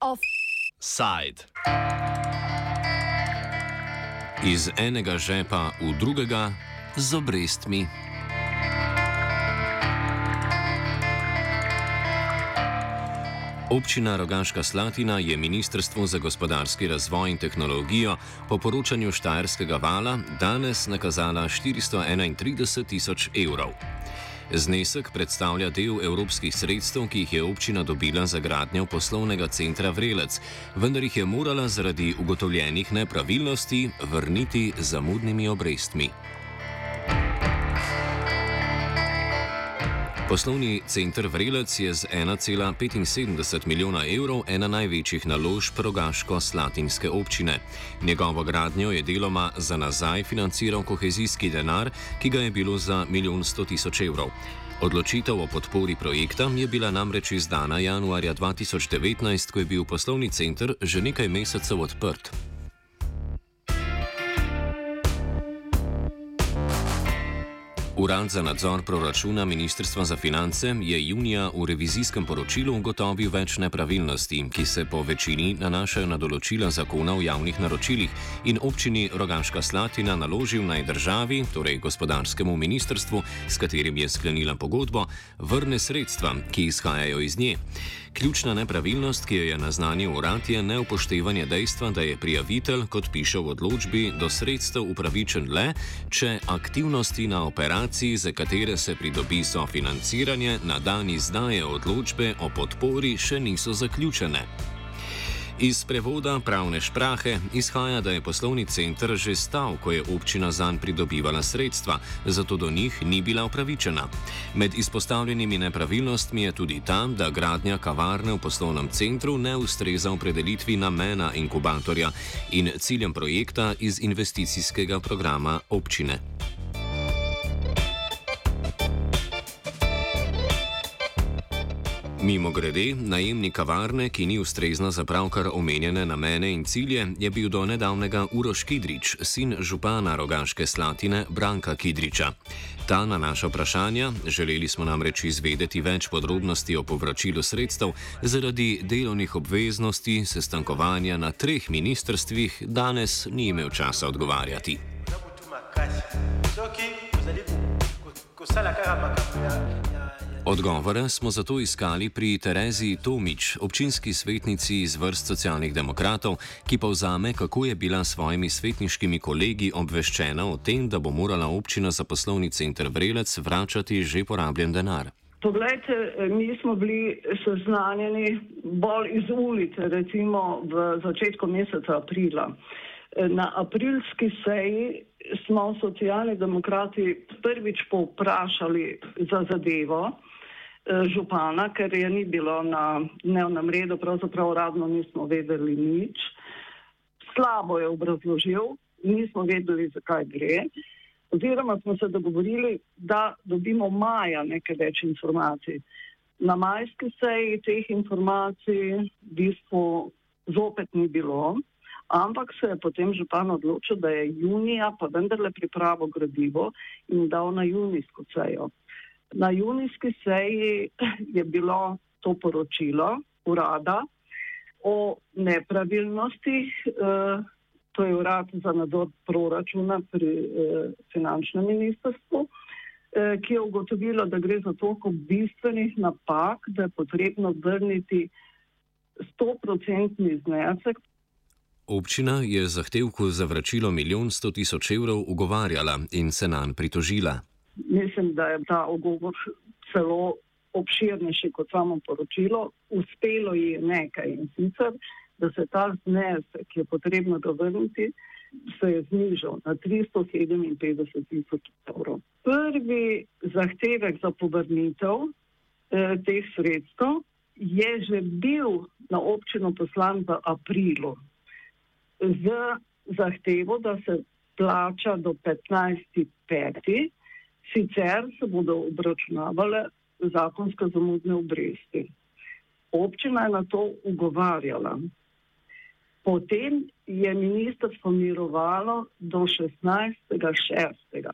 Offside. Iz enega žepa v drugega z obrestmi. Občina Rogaška Slatina je Ministrstvu za gospodarski razvoj in tehnologijo po poročanju Štajerskega vala danes nakazala 431 tisoč evrov. Znesek predstavlja del evropskih sredstev, ki jih je občina dobila za gradnjo poslovnega centra Vrelec, vendar jih je morala zaradi ugotovljenih nepravilnosti vrniti z zamudnimi obrestmi. Poslovni center Vrelec je z 1,75 milijona evrov ena največjih naložb rogaško-slatinske občine. Njegovo gradnjo je deloma za nazaj financiral kohezijski denar, ki ga je bilo za milijon sto tisoč evrov. Odločitev o podpori projekta je bila namreč izdana januarja 2019, ko je bil poslovni center že nekaj mesecev odprt. Urad za nadzor proračuna Ministrstva za finance je junija v revizijskem poročilu ugotovil več nepravilnosti, ki se po večini nanašajo na določila zakona o javnih naročilih in občini Rogaška Slatina naložil naj državi, torej gospodarskemu ministrstvu, s katerim je sklenila pogodbo, vrne sredstva, ki izhajajo iz nje. Ključna nepravilnost, ki jo je naznanil urad, je neupoštevanje dejstva, da je prijavitelj, kot piše v odločbi, do sredstev upravičen le, če aktivnosti na operaciji, za katere se pridobi sofinanciranje, na dan izdaje odločbe o podpori še niso zaključene. Iz prevoda pravne šprahe izhaja, da je poslovni center že stal, ko je občina zanj pridobivala sredstva, zato do njih ni bila upravičena. Med izpostavljenimi nepravilnostmi je tudi ta, da gradnja kavarne v poslovnem centru ne ustreza opredelitvi namena inkubatorja in ciljem projekta iz investicijskega programa občine. Mimo grede, najemnik kavarne, ki ni ustrezna za pravkar omenjene namene in cilje, je bil do nedavnega Uroš Kidrič, sin župana Rogaške Slatine Branka Kidriča. Ta na naša vprašanja, želeli smo namreč izvedeti več podrobnosti o povračilu sredstev, zaradi delovnih obveznosti sestankovanja na treh ministrstvih, danes ni imel časa odgovarjati. Ko se la cara pa Odgovore smo zato iskali pri Terezi Tomič, občinski svetnici iz vrst socialnih demokratov, ki povzame, kako je bila s svojimi svetniškimi kolegi obveščena o tem, da bo morala občina za poslovni center Vrelec vračati že porabljen denar. Poglejte, mi smo bili seznanjeni bolj iz ulice, recimo v začetku meseca aprila. Na aprilski seji smo socialni demokrati prvič povprašali za zadevo. Eh, župana, ker je ni bilo na dnevnem redu, pravzaprav uradno nismo vedeli nič. Slabo je obrazložil, nismo vedeli, zakaj gre. Oziroma smo se dogovorili, da dobimo maja nekaj več informacij. Na majski seji teh informacij v bistvu zopet ni bilo, ampak se je potem župan odločil, da je junija pa vendarle pripravo gradivo in dal na junijsko sejo. Na junijski seji je bilo to poročilo urada o nepravilnostih, eh, to je urad za nadzor proračuna pri eh, finančnem ministrstvu, eh, ki je ugotovilo, da gre za toliko bistvenih napak, da je potrebno vrniti 100% znesek. Občina je zahtevku za vračilo milijon sto tisoč evrov ugovarjala in se nam pritožila mislim, da je ta ogovor celo obširnejši kot samo poročilo. Uspelo je nekaj in sicer, da se ta znesek, ki je potrebno dovrniti, se je znižal na 357 tisoč evrov. Prvi zahtevek za povrnitev eh, teh sredstev je že bil na občino poslan v aprilu z zahtevo, da se plača do 15.5. Sicer se bodo obračunavale zakonske zamudne obresti. Občina je na to ugovarjala. Potem je ministrstvo mirovalo do 16.6.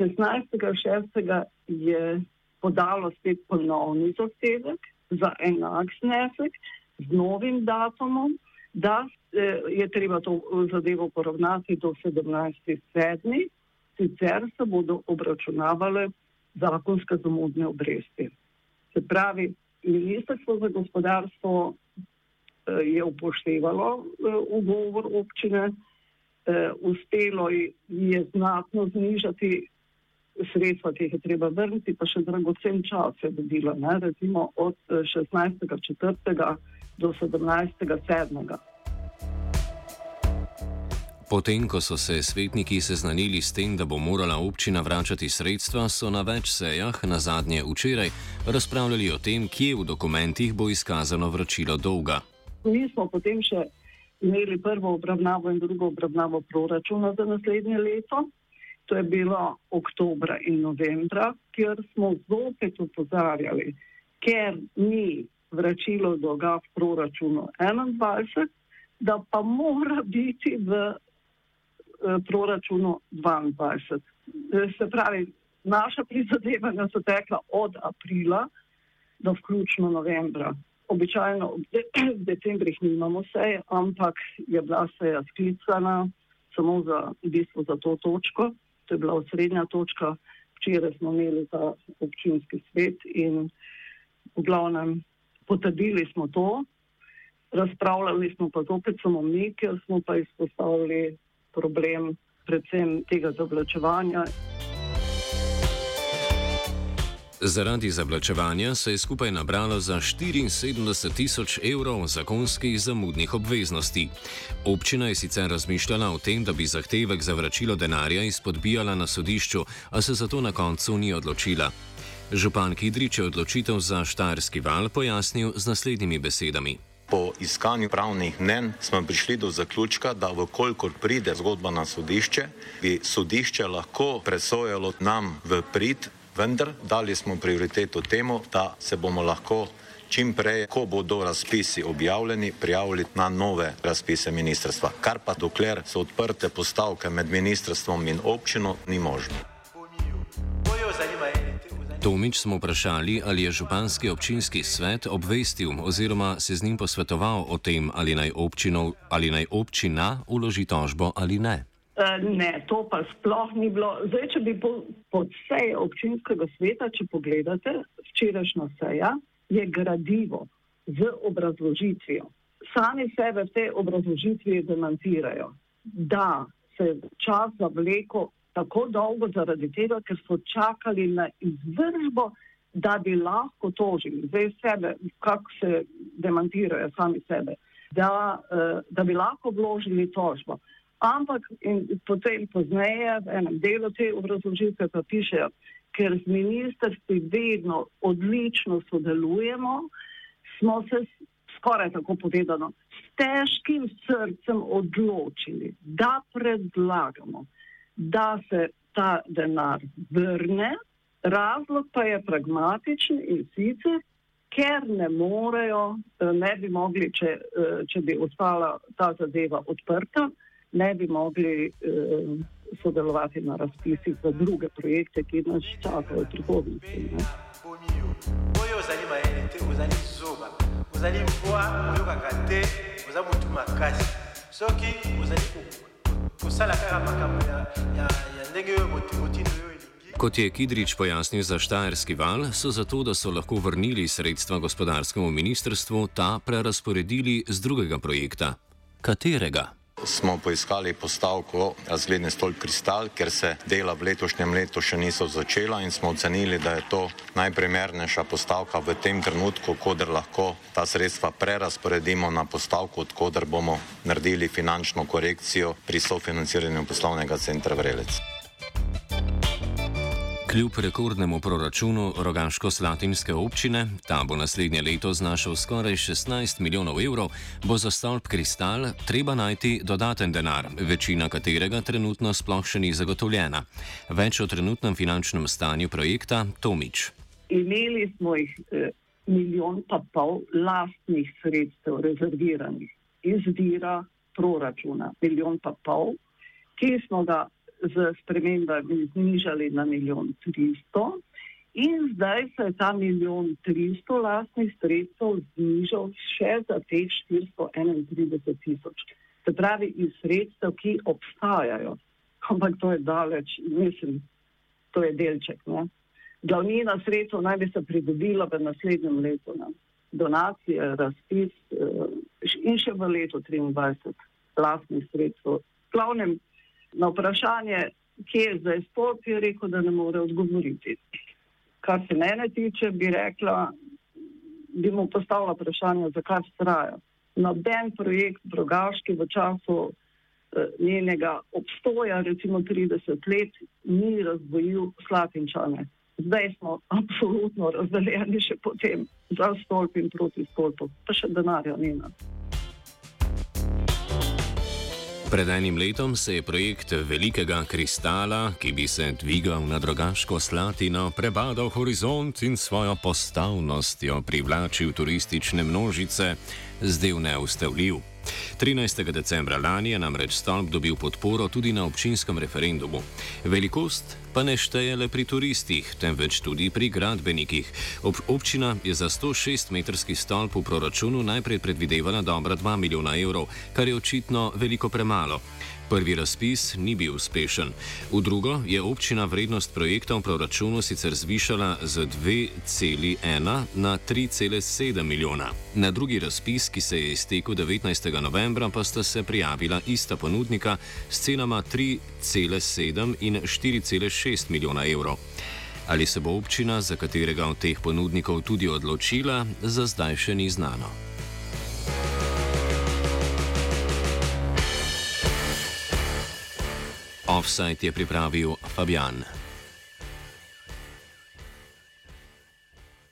16.6. je podalo spet ponovni zahtevek za enak znesek z novim datumom, da eh, je treba to zadevo poravnati do 17.7. Sicer se bodo obračunavale zakonske zamudne obresti. Se pravi, Ministrstvo za gospodarstvo eh, je upoštevalo eh, ugovor občine, uspelo je znatno znižati sredstva, ki jih je treba vrniti, pa še dragocen čas je dobila, ne, recimo od 16.4. Eh, do 17.7. Potem, ko so se svetniki seznanili s tem, da bo morala občina vračati sredstva, so na več sejah, na zadnje včeraj, razpravljali o tem, kje v dokumentih bo izkazano vračilo dolga. Mi smo potem še imeli prvo obravnavo in drugo obravnavo proračuna za naslednje leto. To je bilo oktobra in novembra, kjer smo zopet upozarjali, ker ni vračilo dolga v proračunu 21, da pa mora biti v proračunu 22. Eh, se pravi, naša prizadevanja so tekla od aprila do vključno novembra. Običajno v decembrih nimamo seje, ampak je bila seja sklicana samo za, v bistvu za to točko to je bila osrednja točka. Včeraj smo imeli ta občinski svet in v glavnem potrdili smo to, razpravljali smo pa zopet samo mi, ker smo pa izpostavili problem predvsem tega zavlačevanja. Zaradi zavlačevanja se je skupaj nabralo za 74 tisoč evrov zakonskih zamudnih obveznosti. Občina je sicer razmišljala o tem, da bi zahtevek za vračilo denarja izpodbijala na sodišču, a se zato na koncu ni odločila. Župan Kidrič je odločitev za Štajerski val pojasnil z naslednjimi besedami. Po iskanju pravnih mnen smo prišli do zaključka, da vkolikor pride zgodba na sodišče, bi sodišče lahko presojalo nam v prid vendar dali smo prioriteto temu, da se bomo lahko čim prej, ko bodo razpisi objavljeni, prijavili na nove razpise ministrstva. Kar pa dokler so odprte postavke med ministrstvom in občino, ni možno. Tomič smo vprašali, ali je županski občinski svet obvestil oziroma se z njim posvetoval o tem, ali naj, občino, ali naj občina uloži tožbo ali ne. Eh, ne, to pa sploh ni bilo. Zdaj, če bi po, pod seje občinskega sveta, če pogledate, včerajšnja seja je gradivo z obrazložitvijo. Sami sebe v tej obrazložitvi demantirajo, da se čas zavleko tako dolgo zaradi tega, ker so čakali na izvržbo, da bi lahko tožili. Zdaj sebe, kako se demantirajo sami sebe, da, uh, da bi lahko vložili tožbo. Ampak potem pozneje v enem delu te obrazložitve pa pišejo, ker z ministrstvi vedno odlično sodelujemo, smo se skoraj tako povedano s težkim srcem odločili, da predlagamo, da se ta denar vrne. Razlog pa je pragmatičen in sicer, ker ne morejo, ne bi mogli, če, če bi ostala ta zadeva odprta, ne bi mogli uh, sodelovati na razpisih za druge projekte, ki nas čakajo v prihodnosti. Kot je Kidrič pojasnil za Štajerski val, so zato, da so lahko vrnili sredstva gospodarskemu ministrstvu, ta prerasporedili z drugega projekta. Katerega? Smo poiskali postavko razgledni stolp kristal, ker se dela v letošnjem letu še niso začela in smo ocenili, da je to najprimernejša postavka v tem trenutku, koder lahko ta sredstva prerasporedimo na postavko, odkuder bomo naredili finančno korekcijo pri sofinanciranju poslovnega centra Vrelec. Kljub rekordnemu proračunu Rogaško-Slatinske občine, ta bo naslednje leto znašal skoraj 16 milijonov evrov, bo za stolp kristal treba najti dodaten denar, večina katerega trenutno sploh še ni zagotovljena. Več o trenutnem finančnem stanju projekta Tomič. Imeli smo jih eh, milijon pa pol lastnih sredstev rezerviranih. izvira proračuna, milijon pa pol, ki smo ga z spremembami znižali na milijon tristo. In zdaj se je ta milijon tristo lastnih sredstev znižal še za teh 431 tisoč. Se pravi, iz sredstev, ki obstajajo. Ampak to je daleč, mislim, to je delček. Ne? Glavnina sredstev naj bi se pridobila v naslednjem letu. Ne? Donacije, razpis eh, in še v letu 2023 lastnih sredstev. Glavnem, na vprašanje, kje je zdaj sport, je rekel, da ne more odgovoriti. Kar se mene tiče, bi rekla, bi mu postavila vprašanje, zakaj vztraja. Noben projekt Brogaški v času eh, njenega obstoja, recimo 30 let, ni razvojil slatinčane. Zdaj smo absolutno razdeljeni še potem za stolp in proti stolpu, pa še denarja ni na. Pred enim letom se je projekt velikega kristala, ki bi se dvigal na drugaško slatino, prebadal horizont in svojo postavnostjo privlačil turistične množice, zdel neustavljiv. 13. decembra lani je namreč stolp dobil podporo tudi na občinskem referendumu. Velikost pa ne šteje le pri turistih, temveč tudi pri gradbenikih. Ob občina je za 106-metrski stolp v proračunu najprej predvidevala dobra 2 milijona evrov, kar je očitno veliko premalo. Prvi razpis ni bil uspešen. V drugo je občina vrednost projekta v proračunu sicer zvišala z 2,1 na 3,7 milijona. Na drugi razpis, ki se je iztekel 19. novembra, pa sta se prijavila ista ponudnika s cenama 3,7 in 4,6 milijona evrov. Ali se bo občina, za katerega od teh ponudnikov tudi odločila, za zdaj še ni znano. Offside je pripravil Fabian.